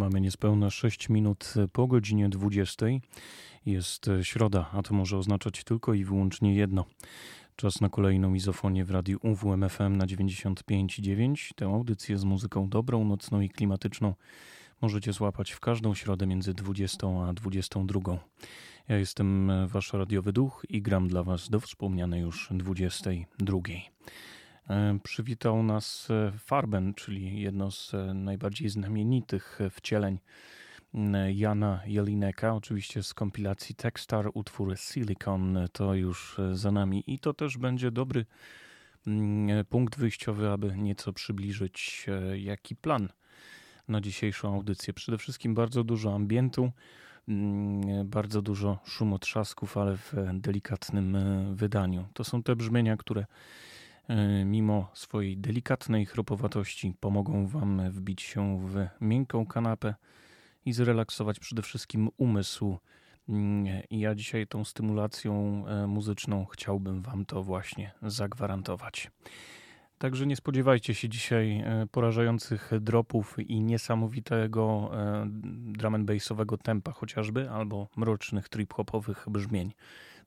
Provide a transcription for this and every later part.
Mamy niespełna 6 minut po godzinie 20. Jest środa, a to może oznaczać tylko i wyłącznie jedno. Czas na kolejną izofonię w radiu UWMFM na 95,9. Tę audycję z muzyką dobrą, nocną i klimatyczną możecie złapać w każdą środę między 20 a 22. Ja jestem wasz radiowy duch i gram dla was do wspomnianej już 22. E, przywitał nas e, Farben, czyli jedno z e, najbardziej znamienitych wcieleń Jana Jelineka, oczywiście z kompilacji Techstar, utwór Silicon, to już za nami i to też będzie dobry mm, punkt wyjściowy, aby nieco przybliżyć jaki plan na dzisiejszą audycję. Przede wszystkim bardzo dużo ambientu, mm, bardzo dużo szumotrzasków, ale w delikatnym wydaniu. To są te brzmienia, które mimo swojej delikatnej chropowatości pomogą Wam wbić się w miękką kanapę i zrelaksować przede wszystkim umysł. Mm, ja dzisiaj tą stymulacją e, muzyczną chciałbym Wam to właśnie zagwarantować. Także nie spodziewajcie się dzisiaj e, porażających dropów i niesamowitego drum and bassowego tempa chociażby, albo mrocznych trip-hopowych brzmień.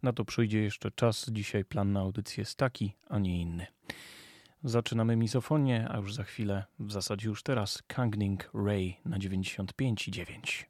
Na to przyjdzie jeszcze czas. Dzisiaj plan na audycję jest taki, a nie inny. Zaczynamy misofonię, a już za chwilę, w zasadzie już teraz, Kangning Ray na 95,9.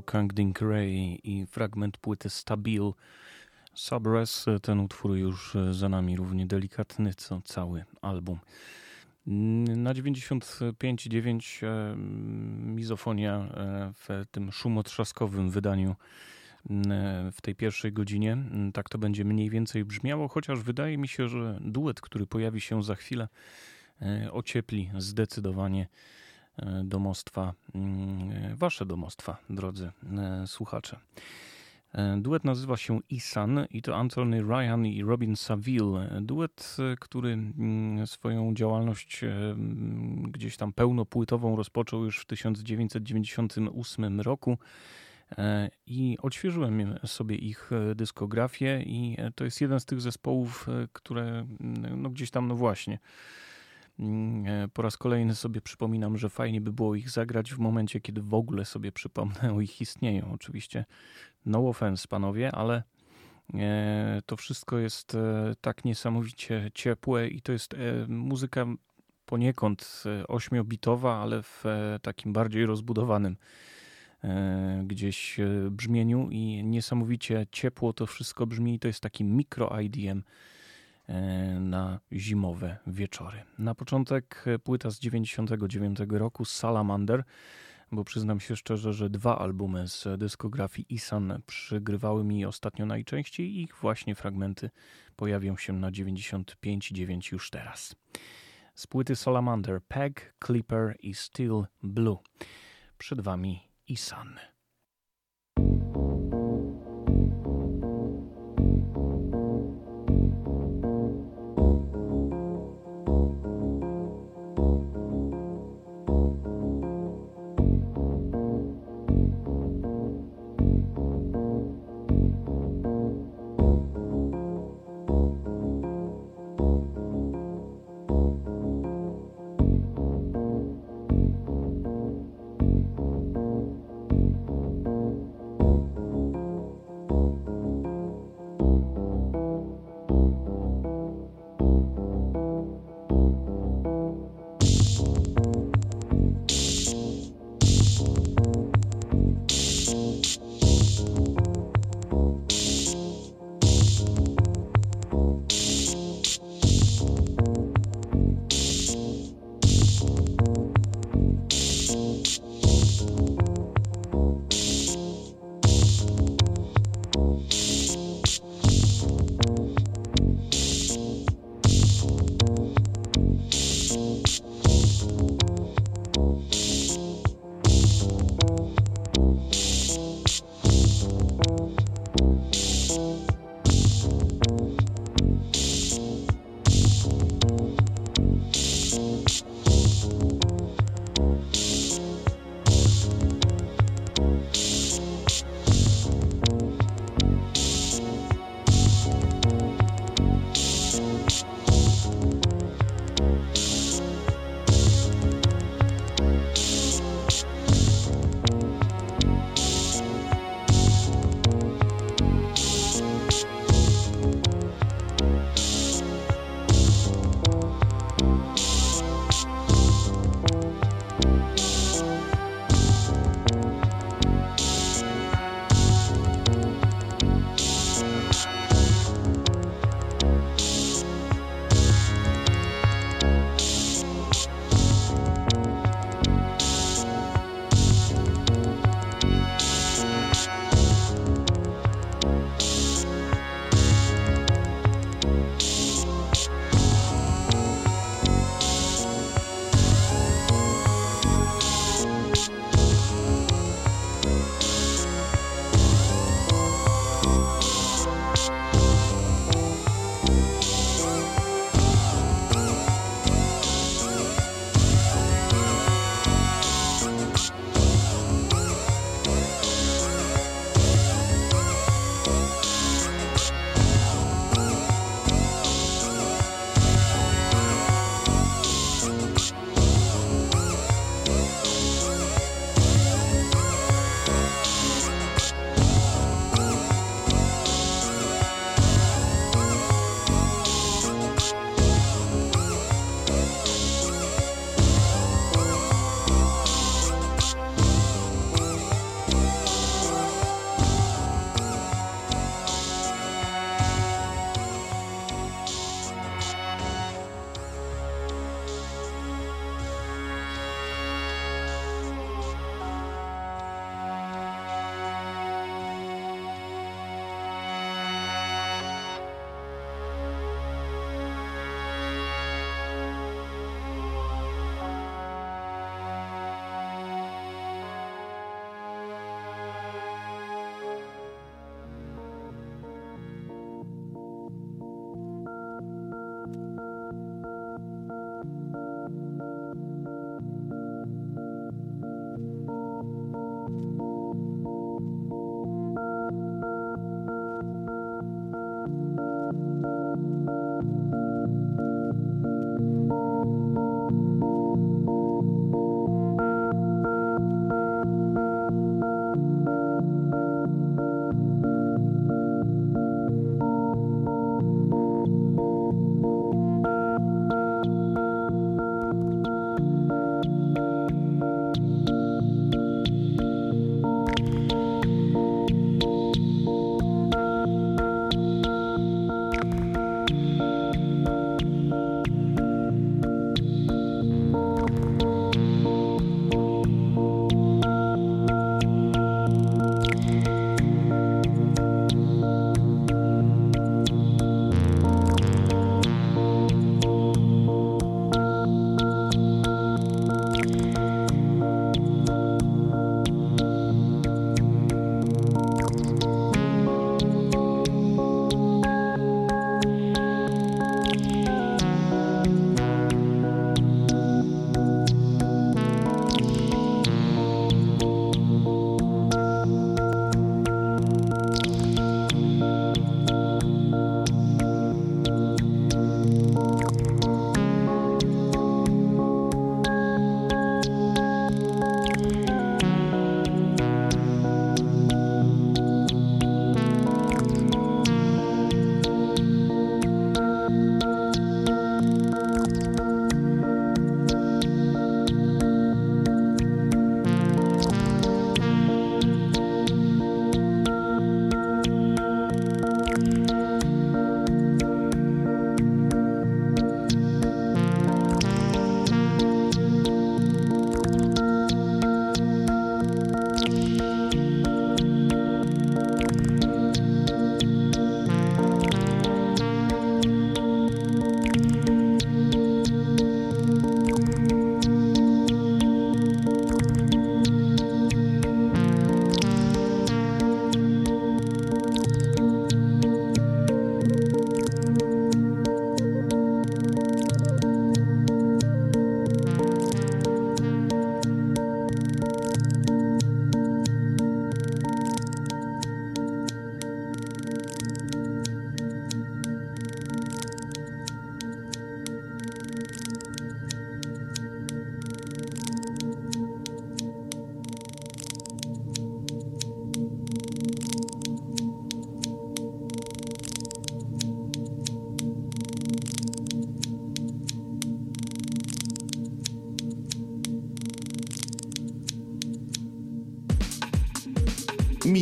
To Kang Ding Ray i fragment płyty Stabil. Subres, ten utwór już za nami, równie delikatny co cały album. Na 95,9 e, mizofonia e, w tym szumotrzaskowym wydaniu e, w tej pierwszej godzinie. Tak to będzie mniej więcej brzmiało, chociaż wydaje mi się, że duet, który pojawi się za chwilę, ociepli zdecydowanie domostwa, mm, wasze domostwa, drodzy słuchacze. Duet nazywa się Isan i to Anthony Ryan i Robin Saville. Duet, który mm, swoją działalność mm, gdzieś tam pełnopłytową rozpoczął już w 1998 roku. E, I odświeżyłem sobie ich dyskografię, i to jest jeden z tych zespołów, które no gdzieś tam, no właśnie, e, po raz kolejny sobie przypominam, że fajnie by było ich zagrać w momencie, kiedy w ogóle sobie przypomnę o ich istnieniu. Oczywiście no offense, panowie, ale e, to wszystko jest e, tak niesamowicie ciepłe i to jest muzyka poniekąd ośmiobitowa, ale w takim bardziej rozbudowanym gdzieś brzmieniu i niesamowicie ciepło to wszystko brzmi. To jest taki mikro IDM E, na zimowe wieczory. Na początek płyta z 99 roku Salamander, bo przyznam się szczerze, że dwa albumy z dyskografii Isan przygrywały mi ostatnio najczęściej i ich właśnie fragmenty pojawią się na 95.9 już teraz. Z płyty Salamander, Peg, Clipper i Steel Blue. Przed Wami Isan.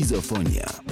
Mizofonia.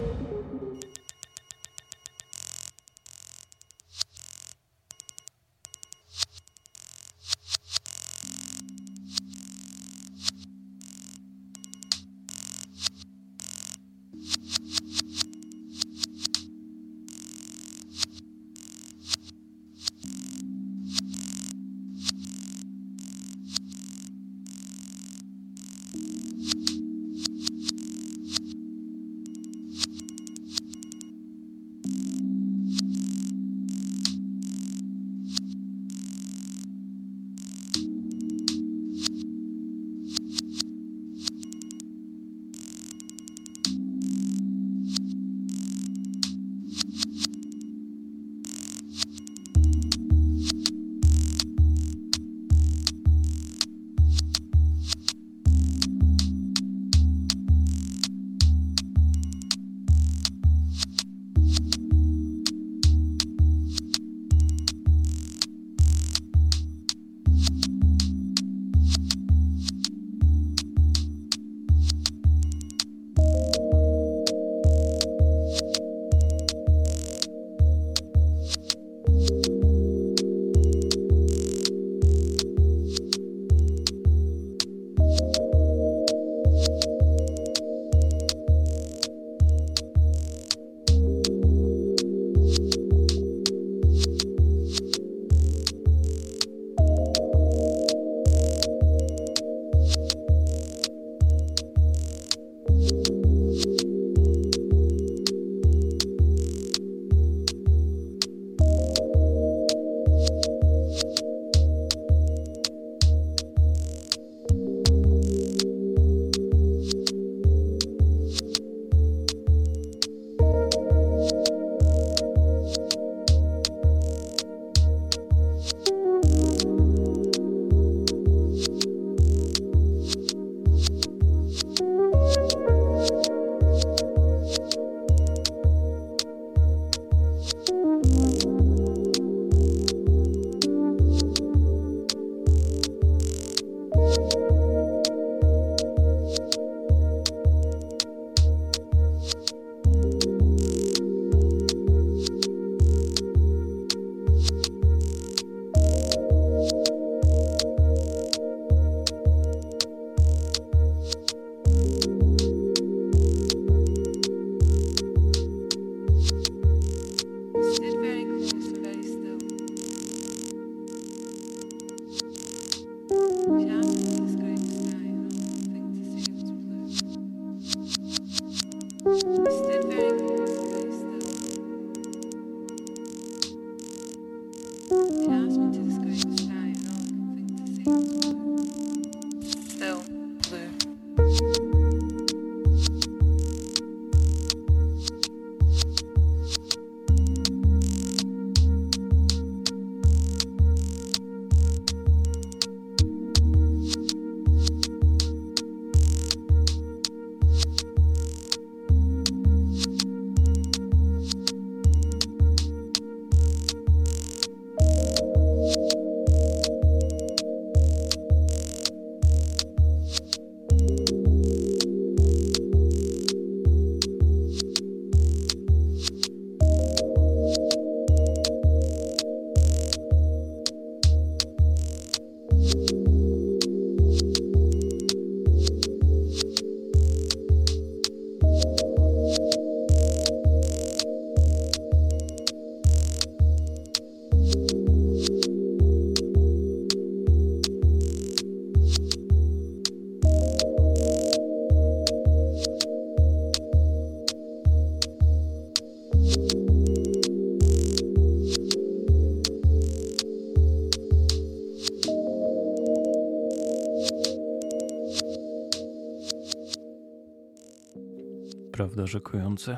Zarzekujące.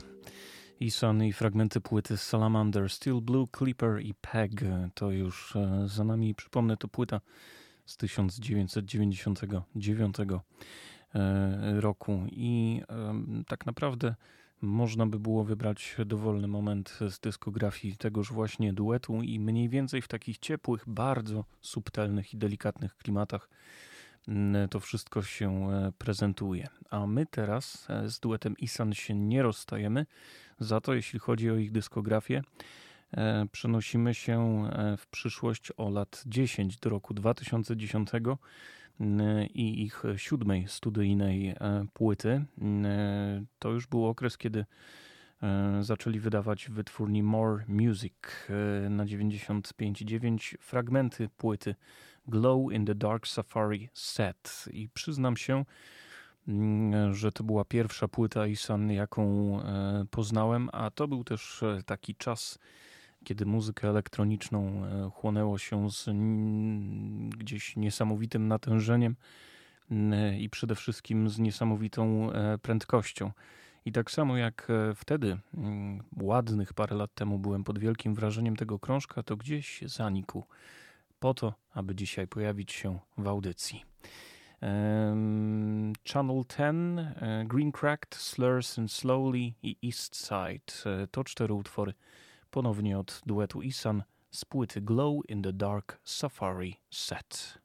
I Sun i fragmenty płyty Salamander, Steel Blue, Clipper i Peg to już e, za nami. Przypomnę, to płyta z 1999 e, roku i tak naprawdę można by było wybrać dowolny moment z dyskografii tegoż właśnie duetu i mniej więcej w takich ciepłych, bardzo subtelnych i delikatnych klimatach to wszystko się prezentuje. A my teraz z duetem Isan się nie rozstajemy. Za to, jeśli chodzi o ich dyskografię, przenosimy się w przyszłość o lat 10 do roku 2010 i ich siódmej studyjnej płyty. To już był okres, kiedy E, zaczęli wydawać wytwórni More Music e, na 95.9 fragmenty płyty Glow in the Dark Safari Set. I przyznam się, mm, że to była pierwsza płyta Isan, jaką e, poznałem, a to był też taki czas, kiedy muzykę elektroniczną chłonęło się z gdzieś niesamowitym natężeniem i przede wszystkim z niesamowitą prędkością. I tak samo jak e, wtedy, mm, ładnych parę lat temu, byłem pod wielkim wrażeniem tego krążka, to gdzieś zanikł po to, aby dzisiaj pojawić się w audycji. Channel 10, e, Green Cracked, Slurs and Slowly i East Side e, to cztery utwory ponownie od duetu Isan z płyty Glow in the Dark Safari Set.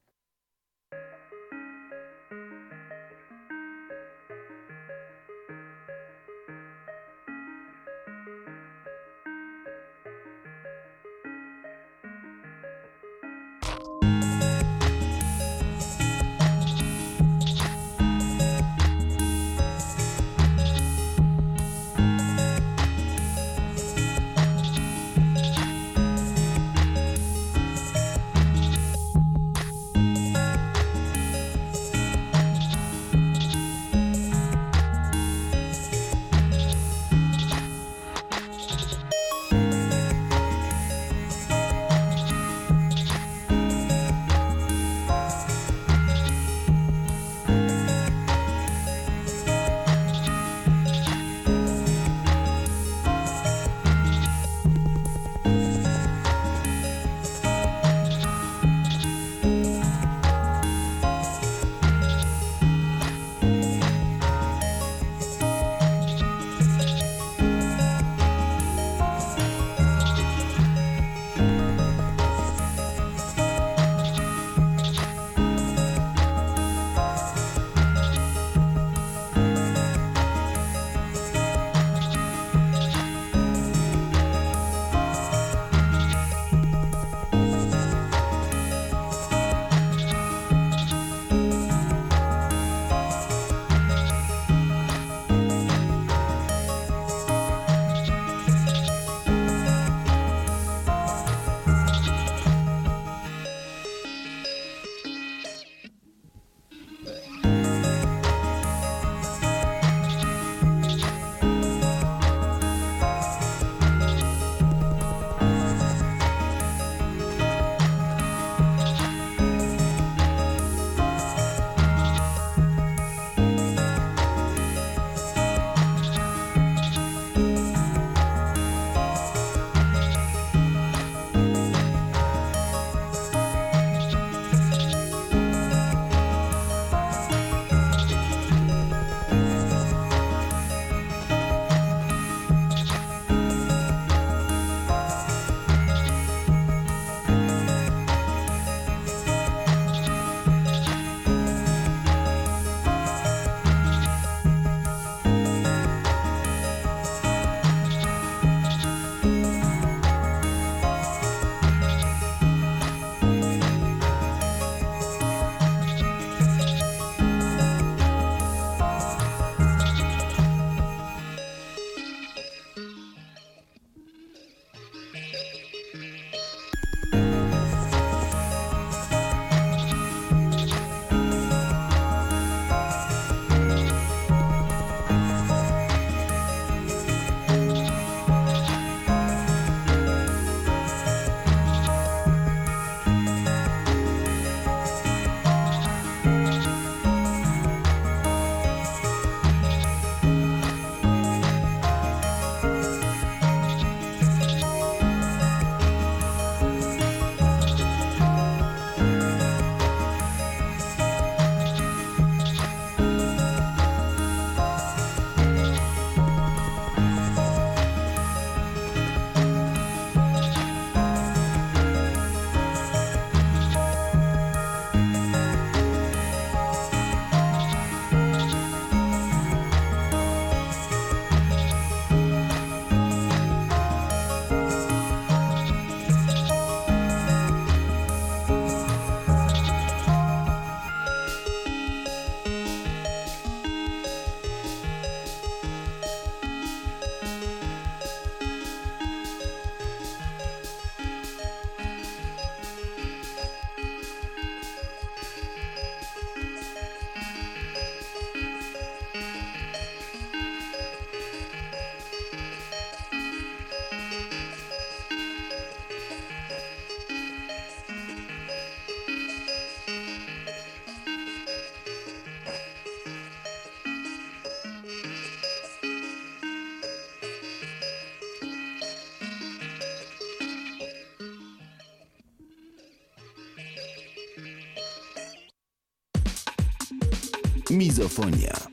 Mizofonia.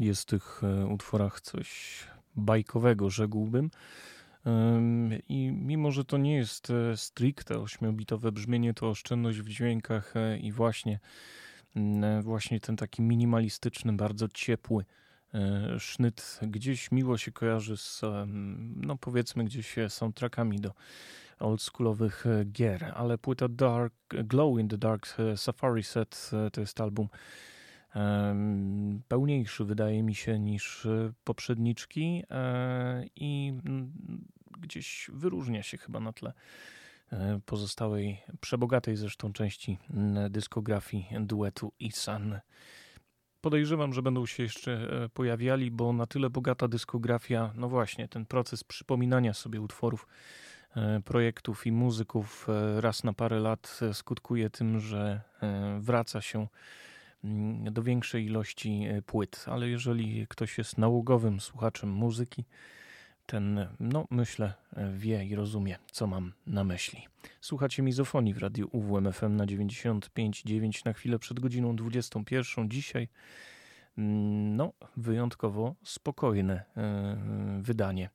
Jest w tych utworach coś bajkowego, rzekłbym. I mimo, że to nie jest stricte 8-bitowe brzmienie, to oszczędność w dźwiękach i właśnie, właśnie ten taki minimalistyczny, bardzo ciepły sznyt gdzieś miło się kojarzy z, no powiedzmy, gdzieś soundtrackami do oldschoolowych gier, ale płyta Dark Glow in the Dark Safari Set to jest album pełniejszy, wydaje mi się, niż poprzedniczki e, i gdzieś wyróżnia się chyba na tle e, pozostałej, przebogatej zresztą części dyskografii duetu Isan. Podejrzewam, że będą się jeszcze e, pojawiali, bo na tyle bogata dyskografia, no właśnie, ten proces przypominania sobie utworów, projektów i muzyków raz na parę lat skutkuje tym, że wraca się Mm, do większej ilości e, płyt, ale jeżeli ktoś jest nałogowym słuchaczem muzyki, ten, no myślę, e, wie i rozumie, co mam na myśli. Słuchacie mizofonii w radiu UWMFM na 95.9 na chwilę przed godziną 21. Dzisiaj, mm, no, wyjątkowo spokojne e, wydanie.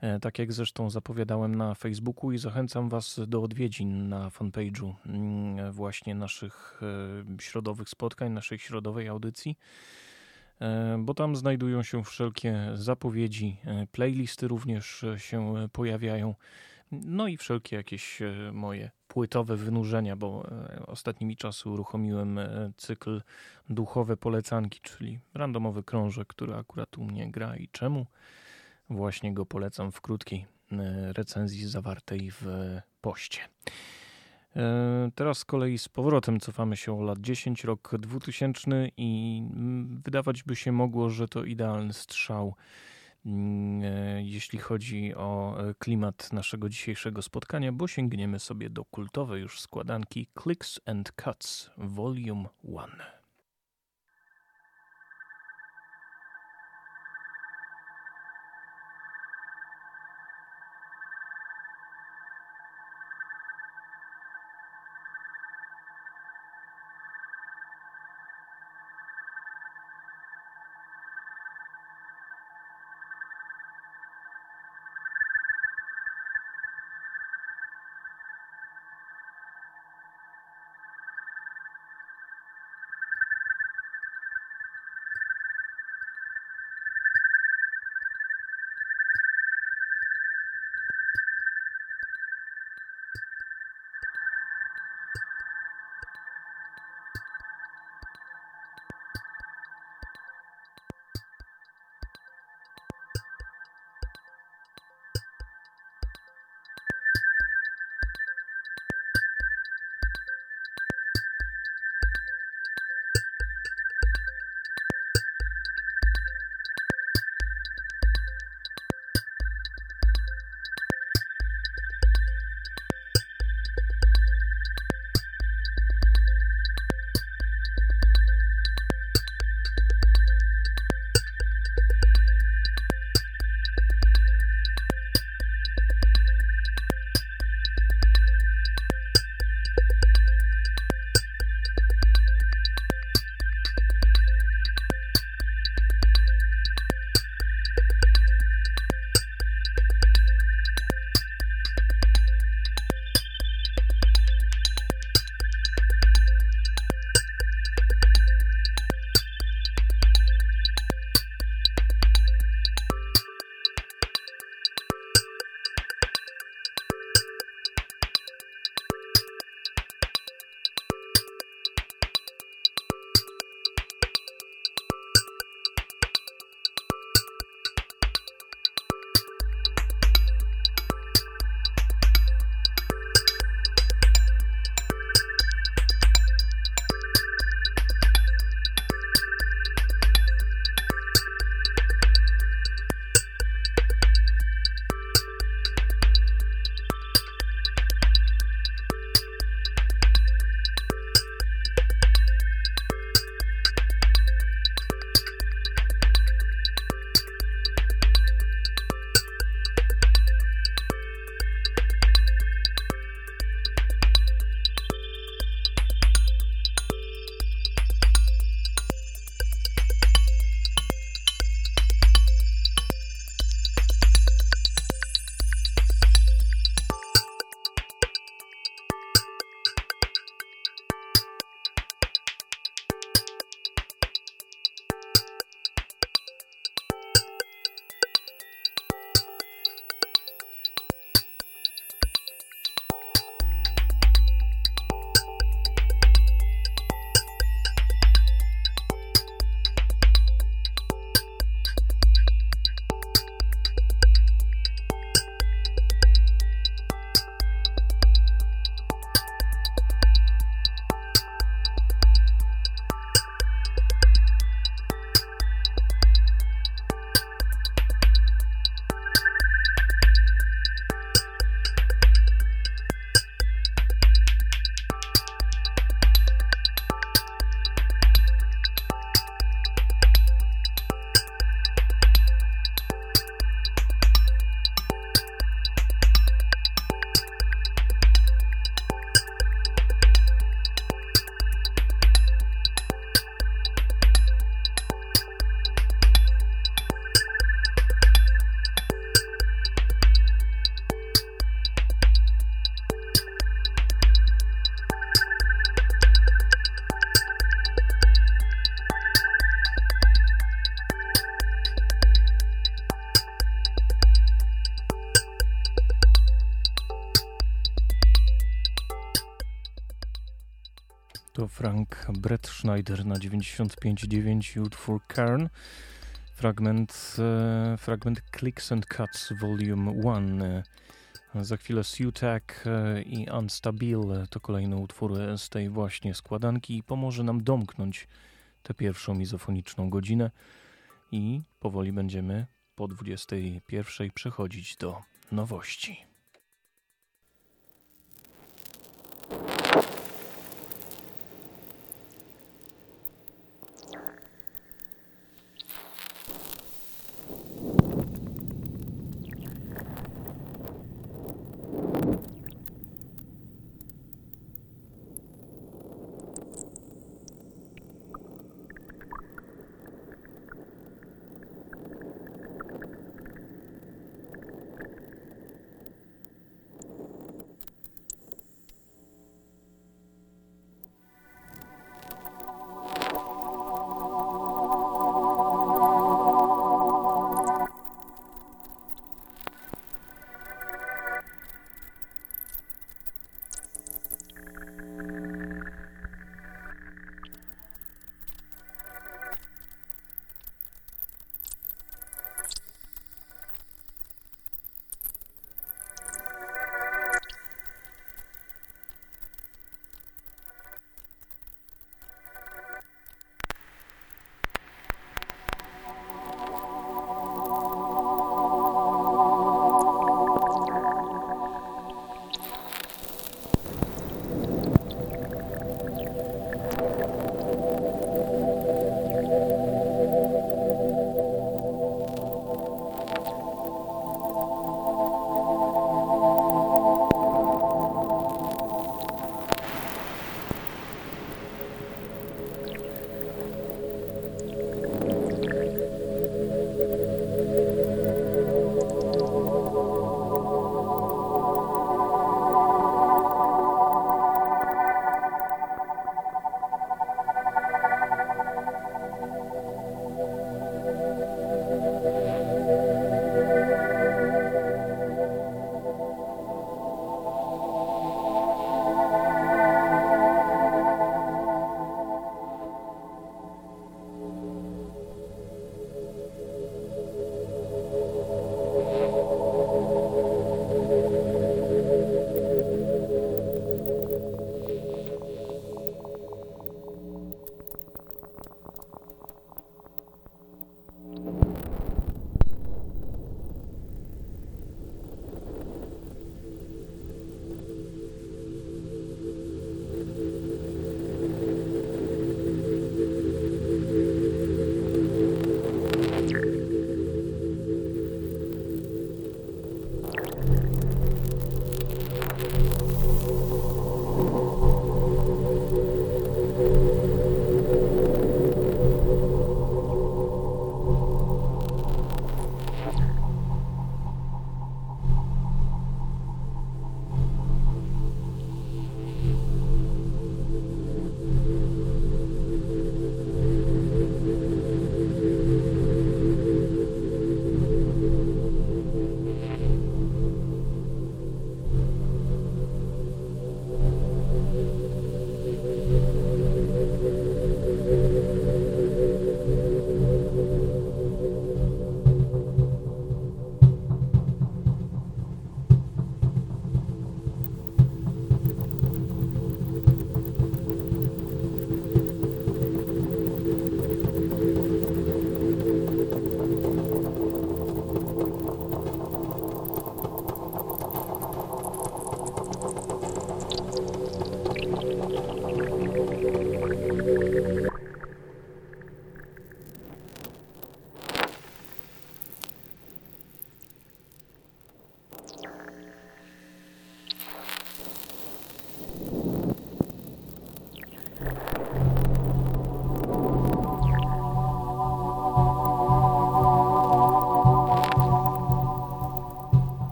E, tak jak zresztą zapowiadałem na Facebooku i zachęcam Was do odwiedzin na fanpage'u mm, właśnie naszych e, środowych spotkań, naszej środowej audycji, e, bo tam znajdują się wszelkie zapowiedzi, playlisty również się pojawiają, no i wszelkie jakieś moje płytowe wynurzenia, bo ostatnimi czasy uruchomiłem cykl duchowe polecanki, czyli randomowy krążek, który akurat u mnie gra i czemu Właśnie go polecam w krótkiej e, recenzji zawartej w poście. E, teraz z kolei z powrotem cofamy się o lat 10, rok 2000 i mm, wydawać by się mogło, że to idealny strzał, mm, e, jeśli chodzi o klimat naszego dzisiejszego spotkania, bo sięgniemy sobie do kultowej już składanki Clicks and Cuts Volume 1. Frank Brett Schneider na 95.9 Youth for Kern. Fragment, e, fragment Clicks and Cuts Volume 1. E, za chwilę Sutak e, i Unstable to kolejne utwory z tej właśnie składanki i pomoże nam domknąć tę pierwszą mizofoniczną godzinę i powoli będziemy po 21 przechodzić do nowości.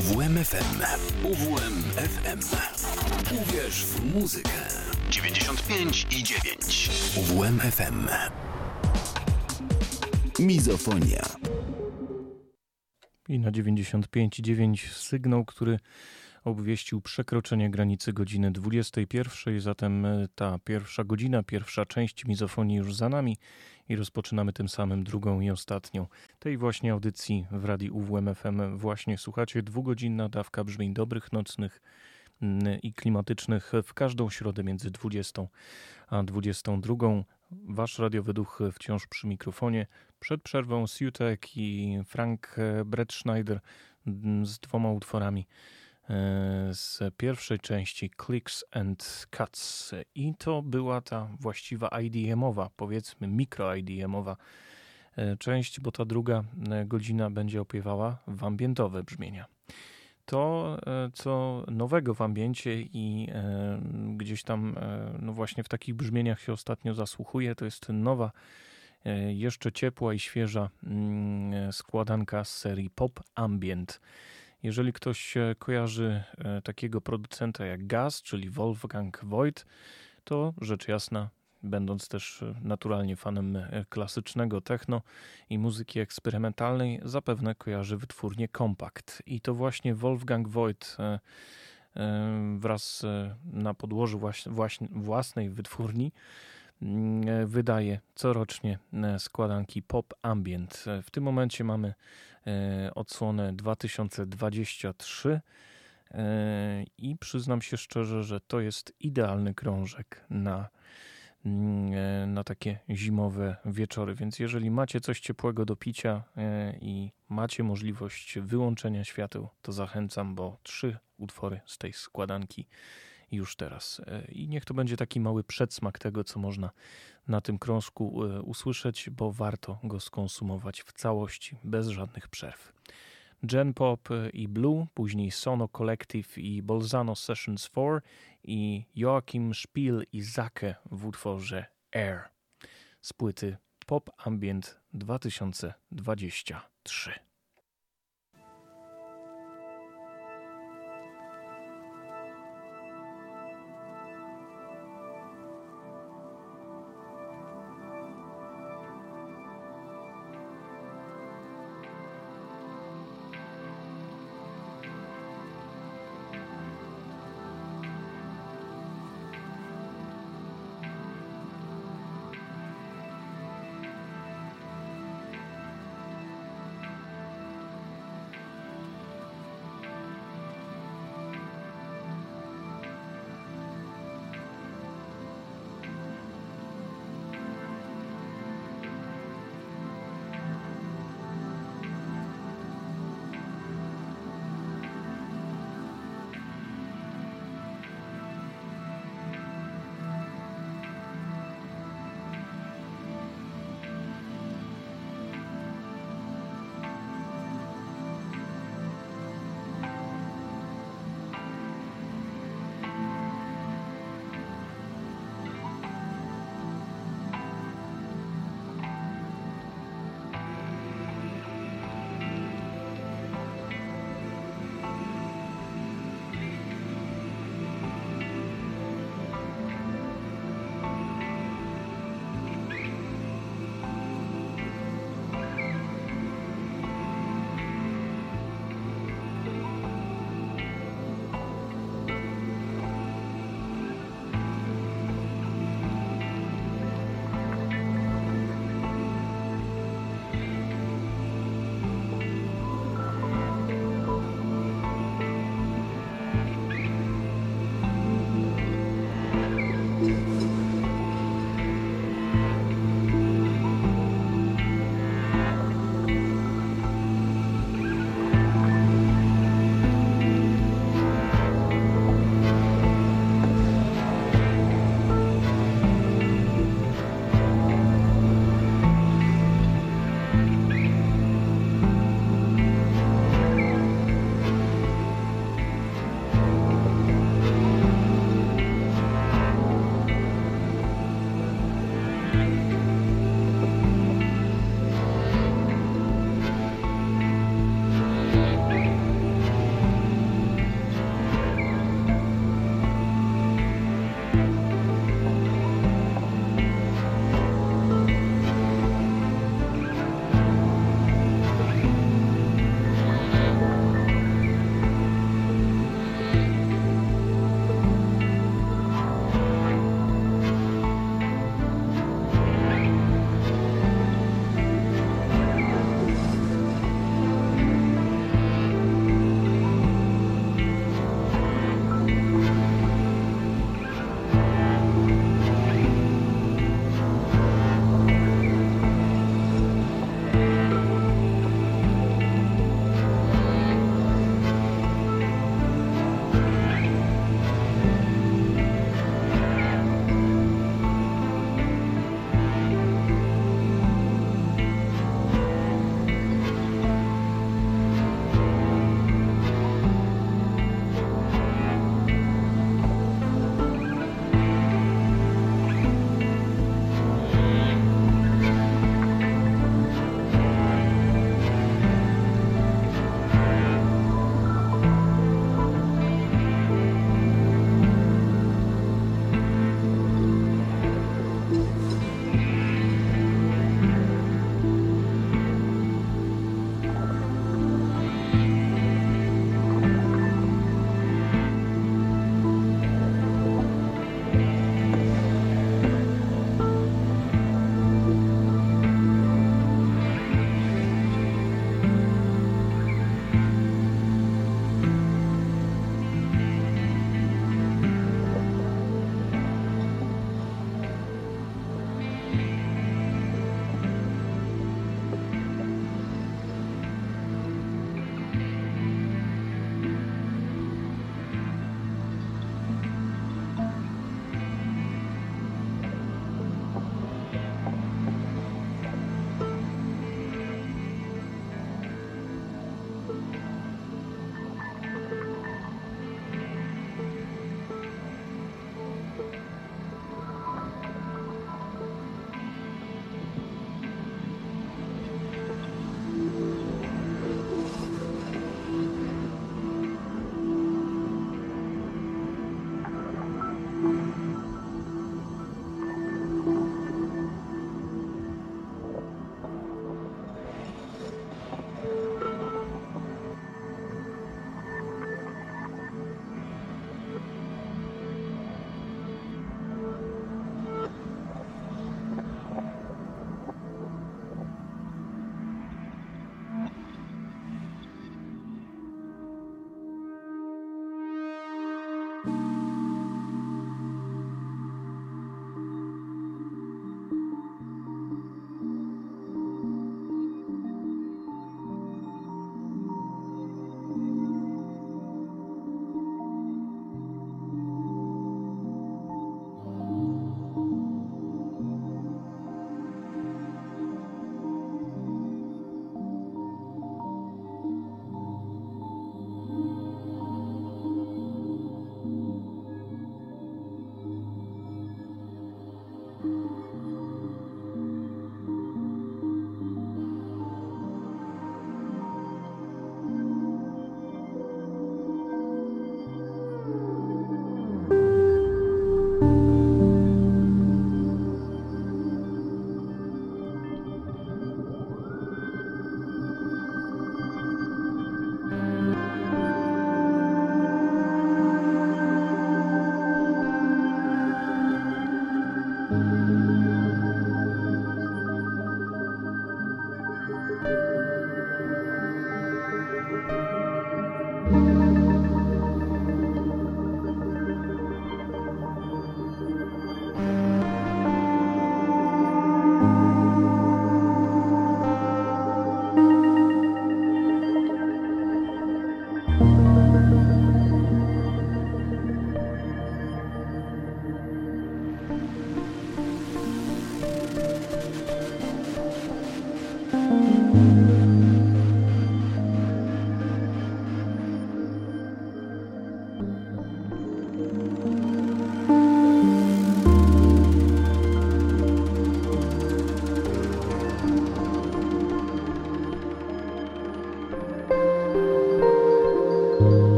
UWMFM. UWMFM. Uwierz w muzykę. 95 i 9. UWMFM. Mizofonia. I na 95,9 sygnał, który obwieścił przekroczenie granicy godziny 21. Zatem e, ta pierwsza godzina, pierwsza część mizofonii już za nami i rozpoczynamy tym samym drugą i ostatnią. Tej właśnie audycji w radiu UWMFM właśnie słuchacie. Dwugodzinna dawka brzmień dobrych, nocnych mm, i klimatycznych w każdą środę między 20 a 22. Wasz radiowy duch wciąż przy mikrofonie. Przed przerwą Sutek i Frank Brett Schneider mm, z dwoma utworami z pierwszej części Clicks and Cuts. I to była ta właściwa IDM-owa, powiedzmy mikro-IDM-owa e, część, bo ta druga e, godzina będzie opiewała w ambientowe brzmienia. To, co nowego w ambiencie i gdzieś tam, no właśnie w takich brzmieniach się ostatnio zasłuchuje, to jest nowa E, jeszcze ciepła i świeża mm, składanka z serii Pop Ambient. Jeżeli ktoś kojarzy e, takiego producenta jak Gaz, czyli Wolfgang Voigt, to rzecz jasna, będąc też e, naturalnie fanem klasycznego techno i muzyki eksperymentalnej, zapewne kojarzy wytwórnię Compact. I to właśnie Wolfgang Voigt wraz na podłożu własnej wytwórni Mm, e, wydaje corocznie e, składanki Pop Ambient. E, w tym momencie mamy odsłonę 2023 i przyznam się szczerze, że to jest idealny krążek na, mm, na takie zimowe wieczory. Więc jeżeli macie coś ciepłego do picia i macie możliwość wyłączenia świateł, to zachęcam, bo trzy utwory z tej składanki już teraz. E, I niech to będzie taki mały przedsmak tego, co można na tym krążku e, usłyszeć, bo warto go skonsumować w całości, bez żadnych przerw. Gen Pop e, i Blue, później Sono Collective i Bolzano Sessions 4 i Joachim Spiel i Zake w utworze Air z płyty Pop Ambient 2023.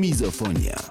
Mizofonia.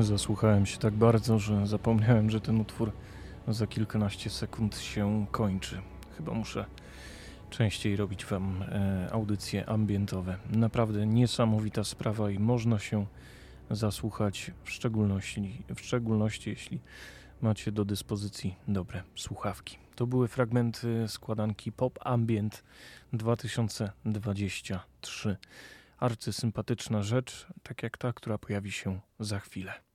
Zasłuchałem się tak bardzo, że zapomniałem, że ten utwór za kilkanaście sekund się kończy. Chyba muszę częściej robić Wam e, audycje ambientowe. Naprawdę niesamowita sprawa i można się zasłuchać, w szczególności, w szczególności jeśli macie do dyspozycji dobre słuchawki. To były fragmenty składanki Pop Ambient 2023. Arcysympatyczna rzecz, tak jak ta, która pojawi się za chwilę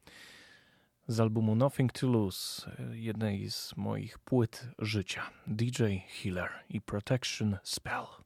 z albumu Nothing to Lose, jednej z moich płyt życia. DJ Healer i Protection Spell.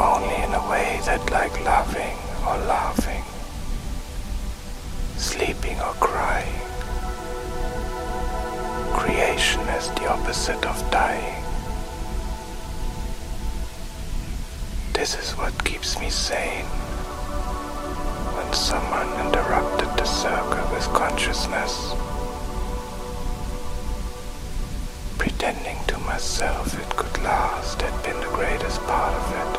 Only in a way that like loving or laughing sleeping or crying. Creation is the opposite of dying. This is what keeps me sane. When someone interrupted the circle with consciousness, pretending to myself it could last had been the greatest part of it.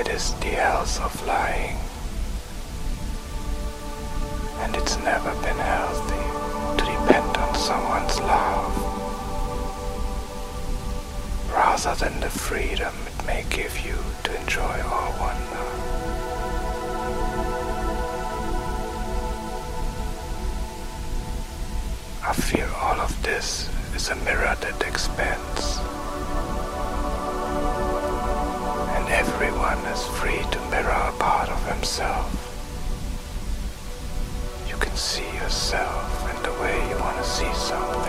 It is the health of lying. And it's never been healthy to depend on someone's love. Rather than the freedom it may give you to enjoy all wonder. I feel all of this is a mirror that expands. And everyone is free to mirror a part of himself. You can see yourself in the way you want to see something.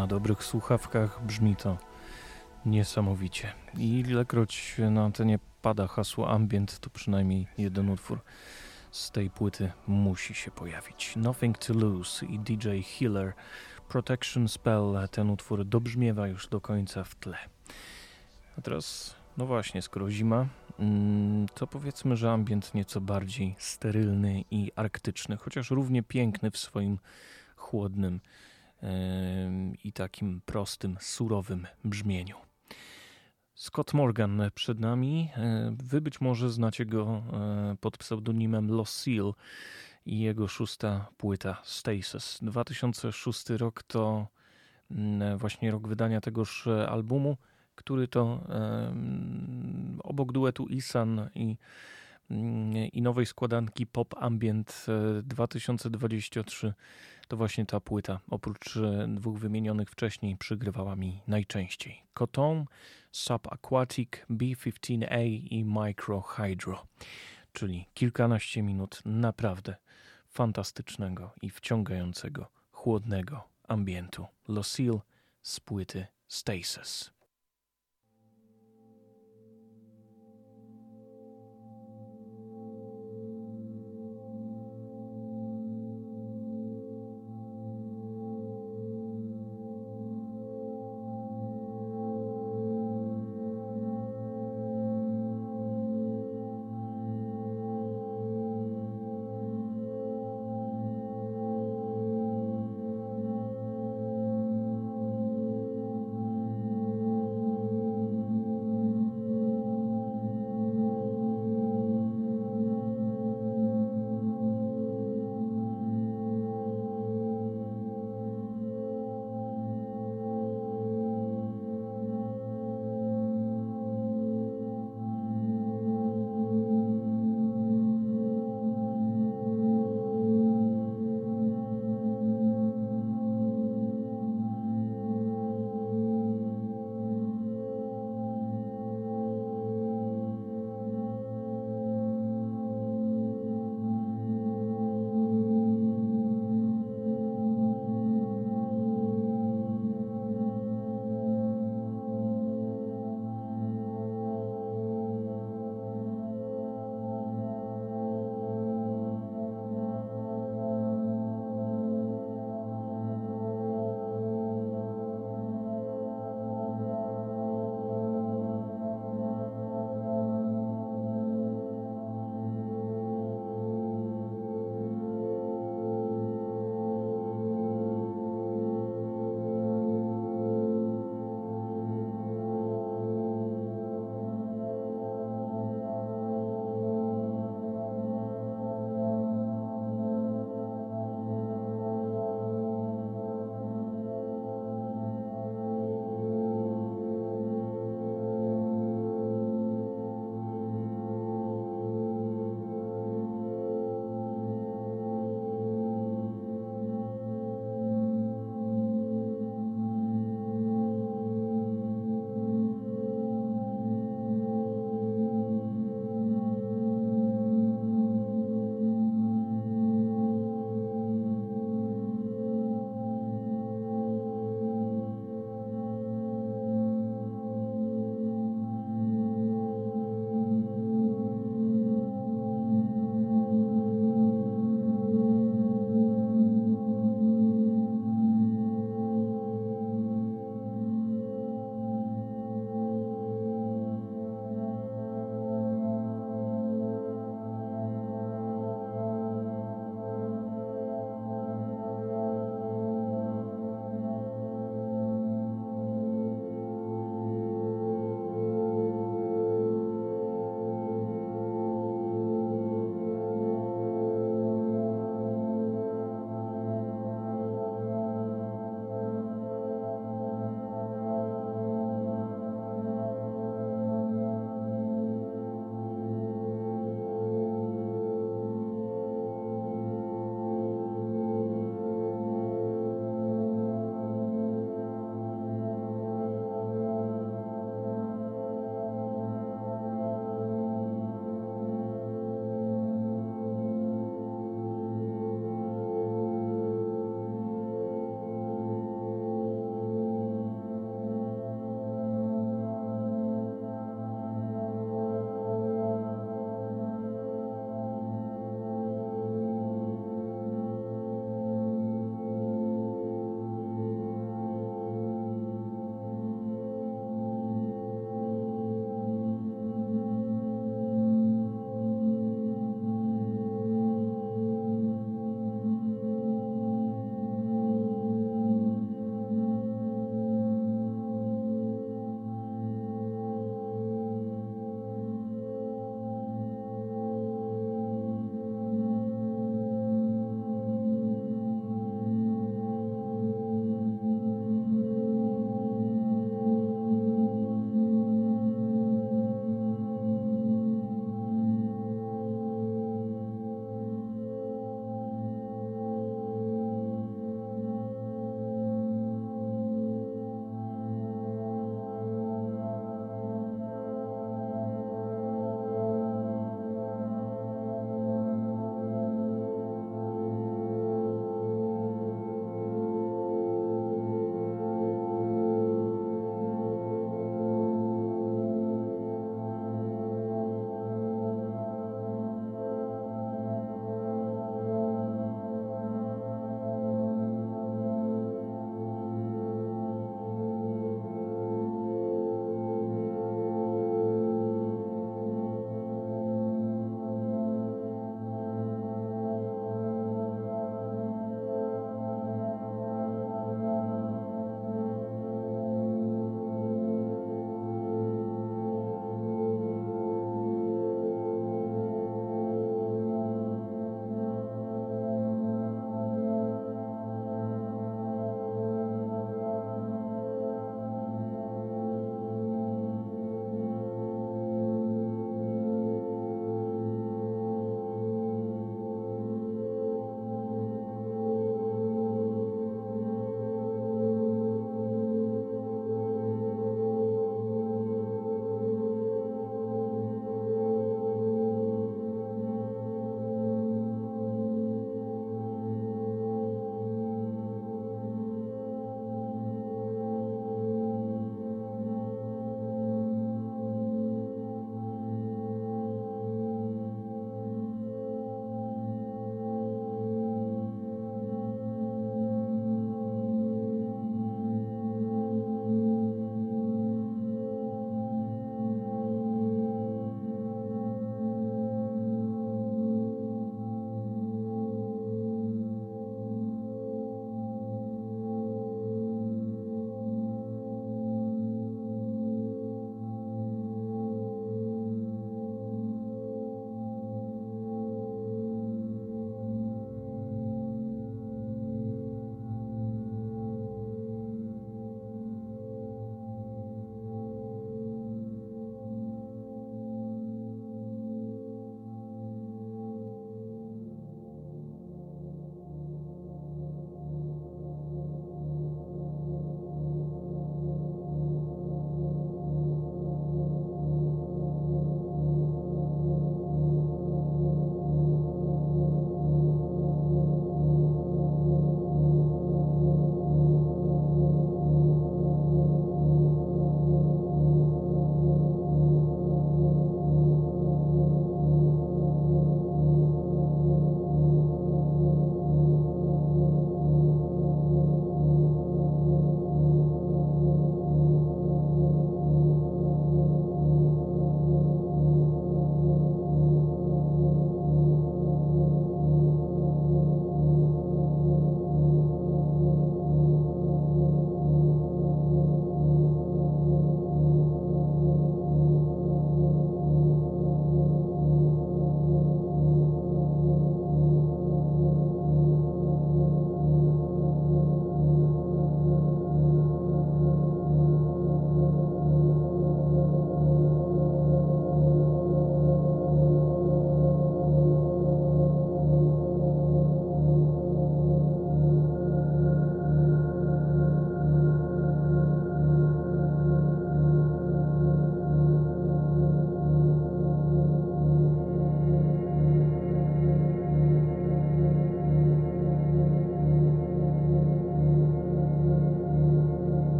Na dobrych słuchawkach brzmi to niesamowicie. I ilekroć na antenie pada hasło ambient, to przynajmniej jeden utwór z tej płyty musi się pojawić. Nothing to Lose i DJ Healer Protection Spell. Ten utwór dobrzmiewa już do końca w tle. A teraz, no właśnie, skoro zima, mm, to powiedzmy, że ambient nieco bardziej sterylny i arktyczny, chociaż równie piękny w swoim chłodnym i takim prostym, surowym brzmieniu. Scott Morgan przed nami. Wy być może znacie go pod pseudonimem Lost Seal i jego szósta płyta Stasis. 2006 rok to właśnie rok wydania tegoż albumu, który to obok duetu Isan i, i nowej składanki Pop Ambient e, 2023 to właśnie ta płyta, oprócz e, dwóch wymienionych wcześniej, przygrywała mi najczęściej. Coton, Subaquatic, B15A i Micro Hydro, czyli kilkanaście minut naprawdę fantastycznego i wciągającego, chłodnego ambientu. Lucille z płyty Stasis.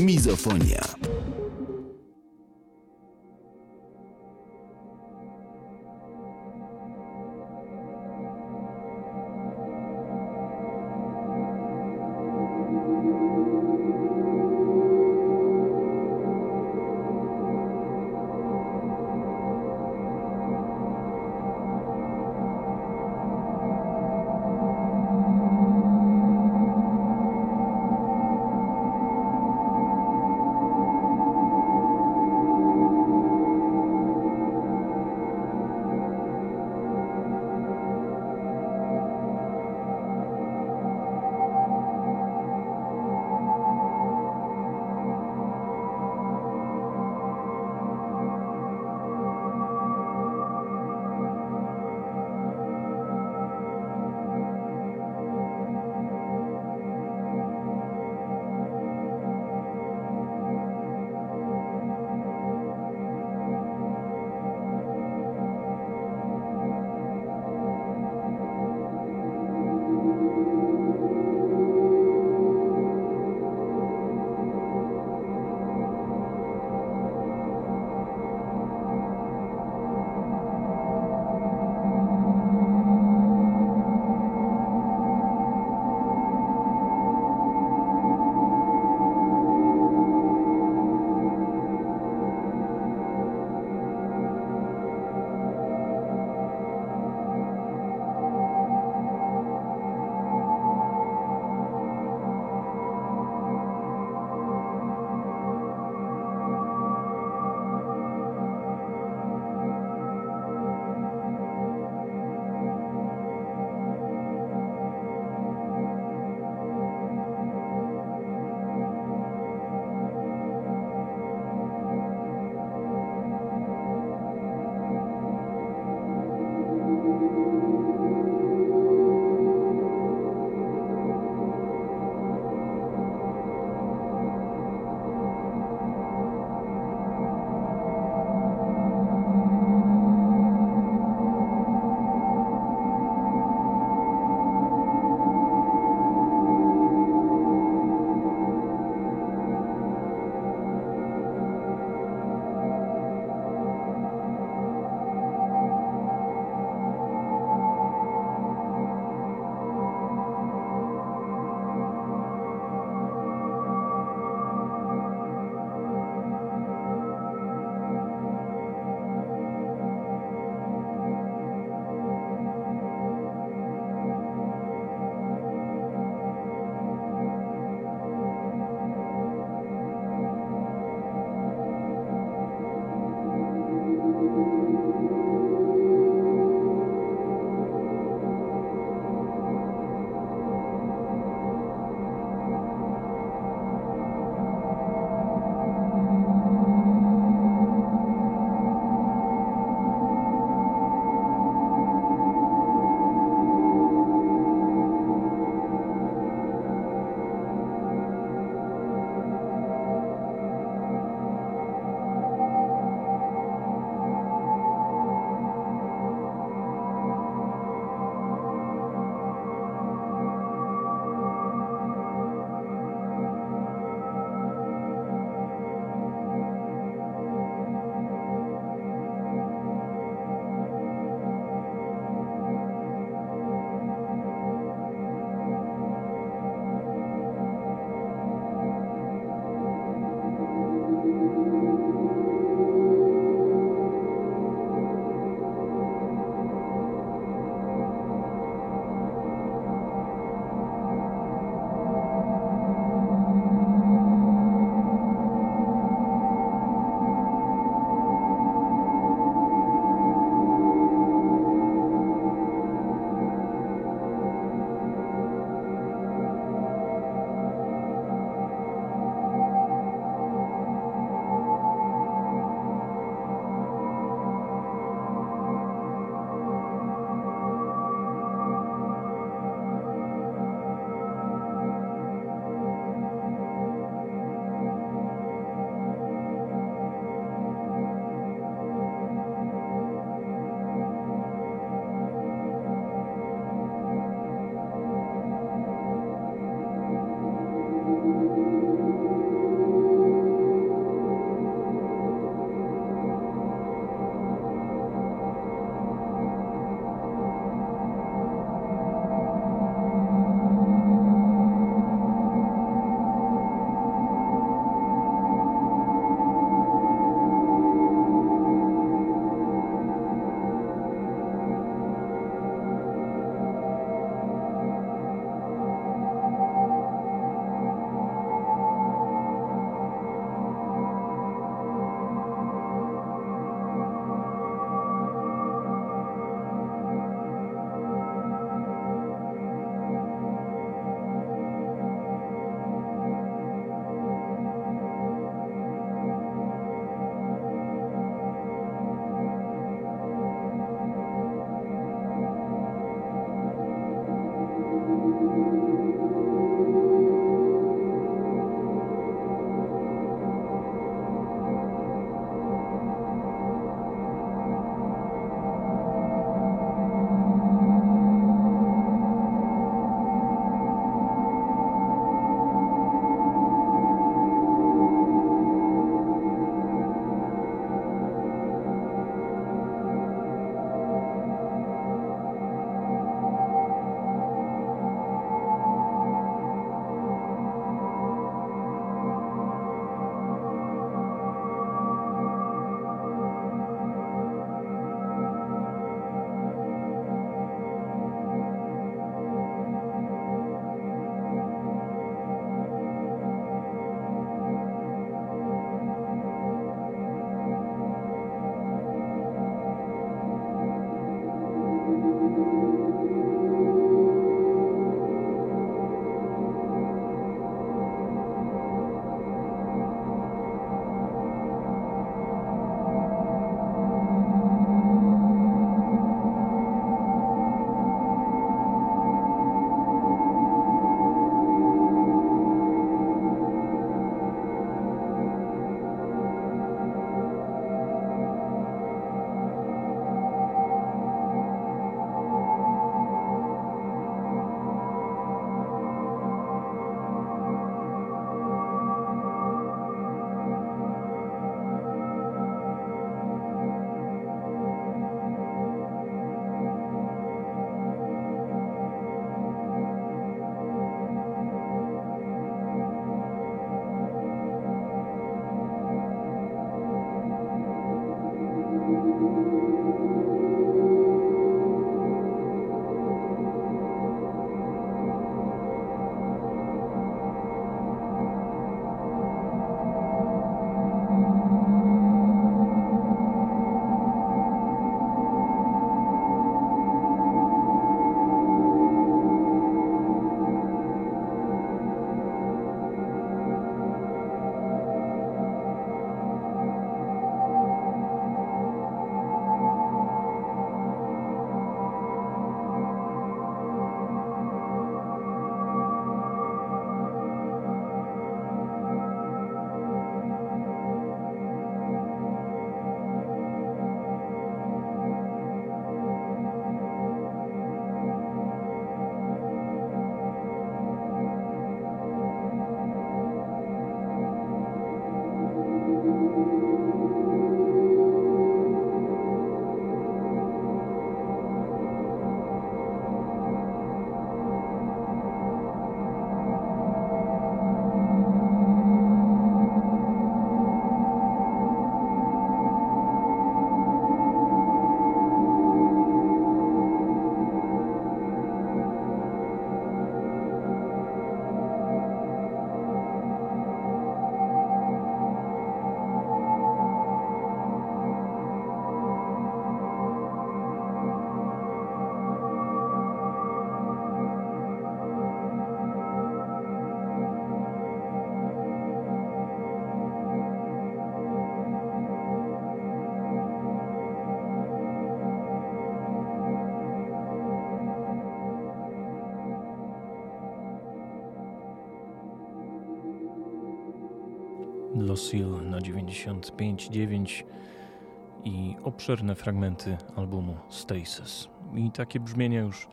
Mizofonia. 95.9 i obszerne fragmenty albumu Stasis. I takie brzmienia już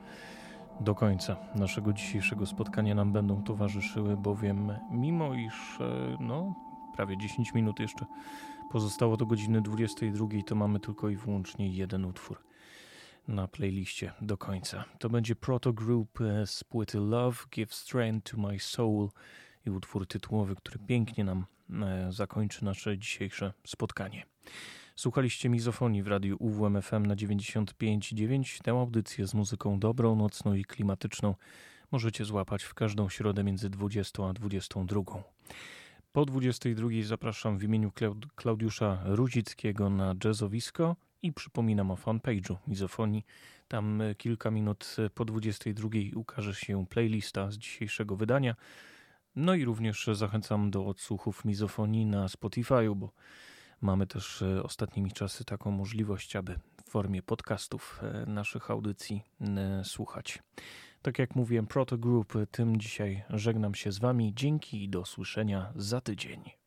do końca naszego dzisiejszego spotkania nam będą towarzyszyły, bowiem mimo iż e, no, prawie 10 minut jeszcze pozostało do godziny 22, to mamy tylko i wyłącznie jeden utwór na playliście do końca. To będzie Proto Group e, z płyty Love Give Strength to My Soul i utwór tytułowy, który pięknie nam zakończy nasze dzisiejsze spotkanie. Słuchaliście Mizofonii w radiu UWMFM na 95.9. Tę audycję z muzyką dobrą, nocną i klimatyczną możecie złapać w każdą środę między 20 a 22. Po 22 zapraszam w imieniu Klaudiusza Rudzickiego na jazzowisko i przypominam o fanpage'u Mizofonii. Tam e, kilka minut po 22 ukaże się playlista z dzisiejszego wydania. No i również zachęcam do odsłuchów Mizofonii na Spotify'u, bo mamy też e, ostatnimi czasy taką możliwość, aby w formie podcastów e, naszych audycji słuchać. Tak jak mówiłem, Proto Group, tym dzisiaj żegnam się z Wami. Dzięki i do usłyszenia za tydzień.